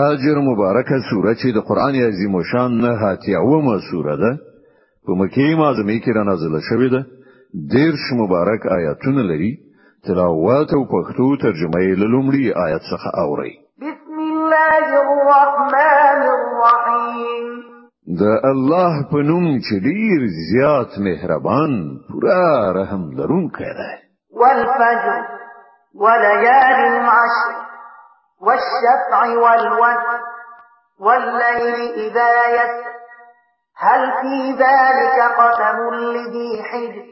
هاجر مبارکه سوره چې د قران عظیم شان نه هاتیاومه سوره ده په مکه معظمه کې را نازله شوې ده دیرش مبارک آیاتونه لري تلاوت او پښتو ترجمه یې لومړی آیت څخه اوري بسم الله الرحمن الرحیم د الله په نوم چې ډیر زیات مهربان پورا رحم لرونکی دی والفجر وليال عشر والشفع والوتر والليل إذا يسر هل في ذلك قسم لذي حجر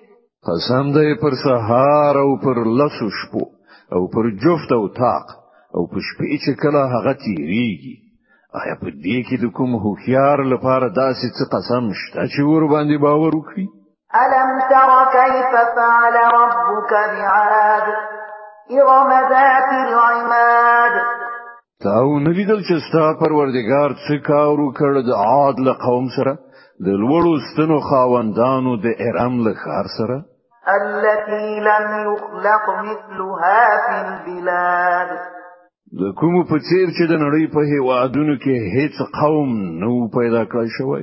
قسم دی پر سهار او پر لسو شپو او پر جفت او طاق او په شپې چې کله هغه تیریږي آیا په دې کې د کوم هوښیار لپاره داسې څه قسم شته چې ور باندې باور وکړي ألم تر كيف فعل ربك بعاد إرم ذات العماد تاو نلیدل چې ستا پروردگار څه کارو کړ د عاد له قوم سره د لوړو ستنو خاوندانو د ارم له ښار سره التي لم يخلق مثلها في البلاد د کوم په څیر چې د نړۍ په هیوادونو کې هیڅ قوم نو پیدا کړی شوی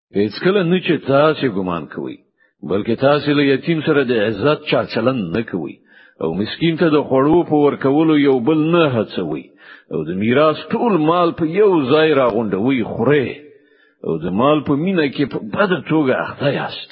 هیڅ کله نه چې تاسو ګمان کوئ بلکې تاسو له یتیم سره د عزت چا چلن نه کوئ او مسکین ته د خوړو په ورکولو یو بل نه هڅوي او د میراث ټول مال په یو ځای راغونډوي خوره او د مال په مینه کې په بده توګه اخته یاست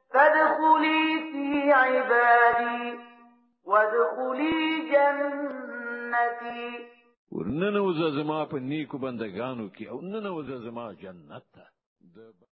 فادخلی فی عبادی وادخلی جنتی ورننه وزه زما په نیکو بندگانو کې او ننه وزه زما جنت ته